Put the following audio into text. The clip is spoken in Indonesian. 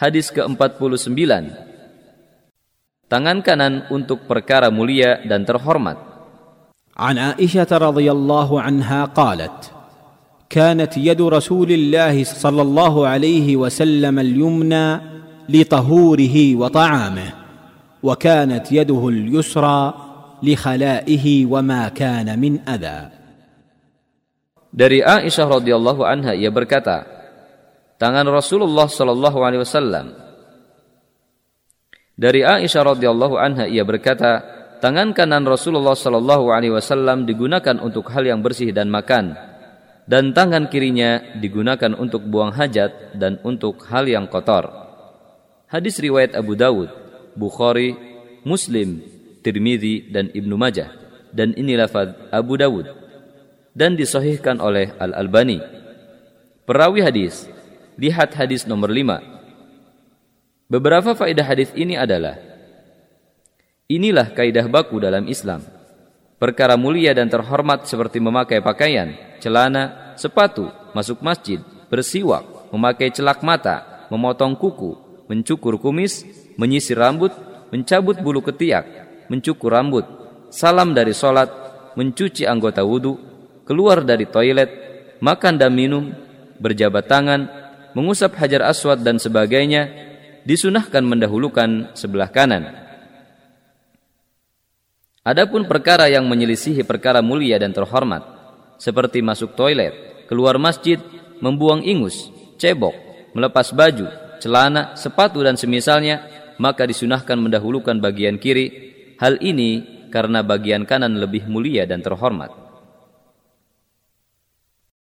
Hadis ke-49. Tangan kanan untuk perkara mulia dan terhormat. عن عائشه رضي الله عنها قالت كانت يد رسول الله صلى الله عليه وسلم اليمنى لطهوره وطعامه وكانت يده اليسرى لخلائه وما كان من اذى Dari Aisyah radhiyallahu anha ia berkata, tangan Rasulullah sallallahu alaihi wasallam. Dari Aisyah radhiyallahu anha ia berkata, tangan kanan Rasulullah sallallahu alaihi wasallam digunakan untuk hal yang bersih dan makan, dan tangan kirinya digunakan untuk buang hajat dan untuk hal yang kotor. Hadis riwayat Abu Dawud, Bukhari, Muslim, Tirmidzi dan Ibnu Majah dan ini lafaz Abu Dawud dan disahihkan oleh Al-Albani. Perawi hadis, lihat hadis nomor 5. Beberapa faedah hadis ini adalah Inilah kaidah baku dalam Islam. Perkara mulia dan terhormat seperti memakai pakaian, celana, sepatu, masuk masjid, bersiwak, memakai celak mata, memotong kuku, mencukur kumis, menyisir rambut, mencabut bulu ketiak, mencukur rambut, salam dari solat, mencuci anggota wudhu, keluar dari toilet, makan dan minum, berjabat tangan, mengusap hajar aswad dan sebagainya, disunahkan mendahulukan sebelah kanan. Adapun perkara yang menyelisihi perkara mulia dan terhormat, seperti masuk toilet, keluar masjid, membuang ingus, cebok, melepas baju, celana, sepatu dan semisalnya, maka disunahkan mendahulukan bagian kiri. Hal ini karena bagian kanan lebih mulia dan terhormat.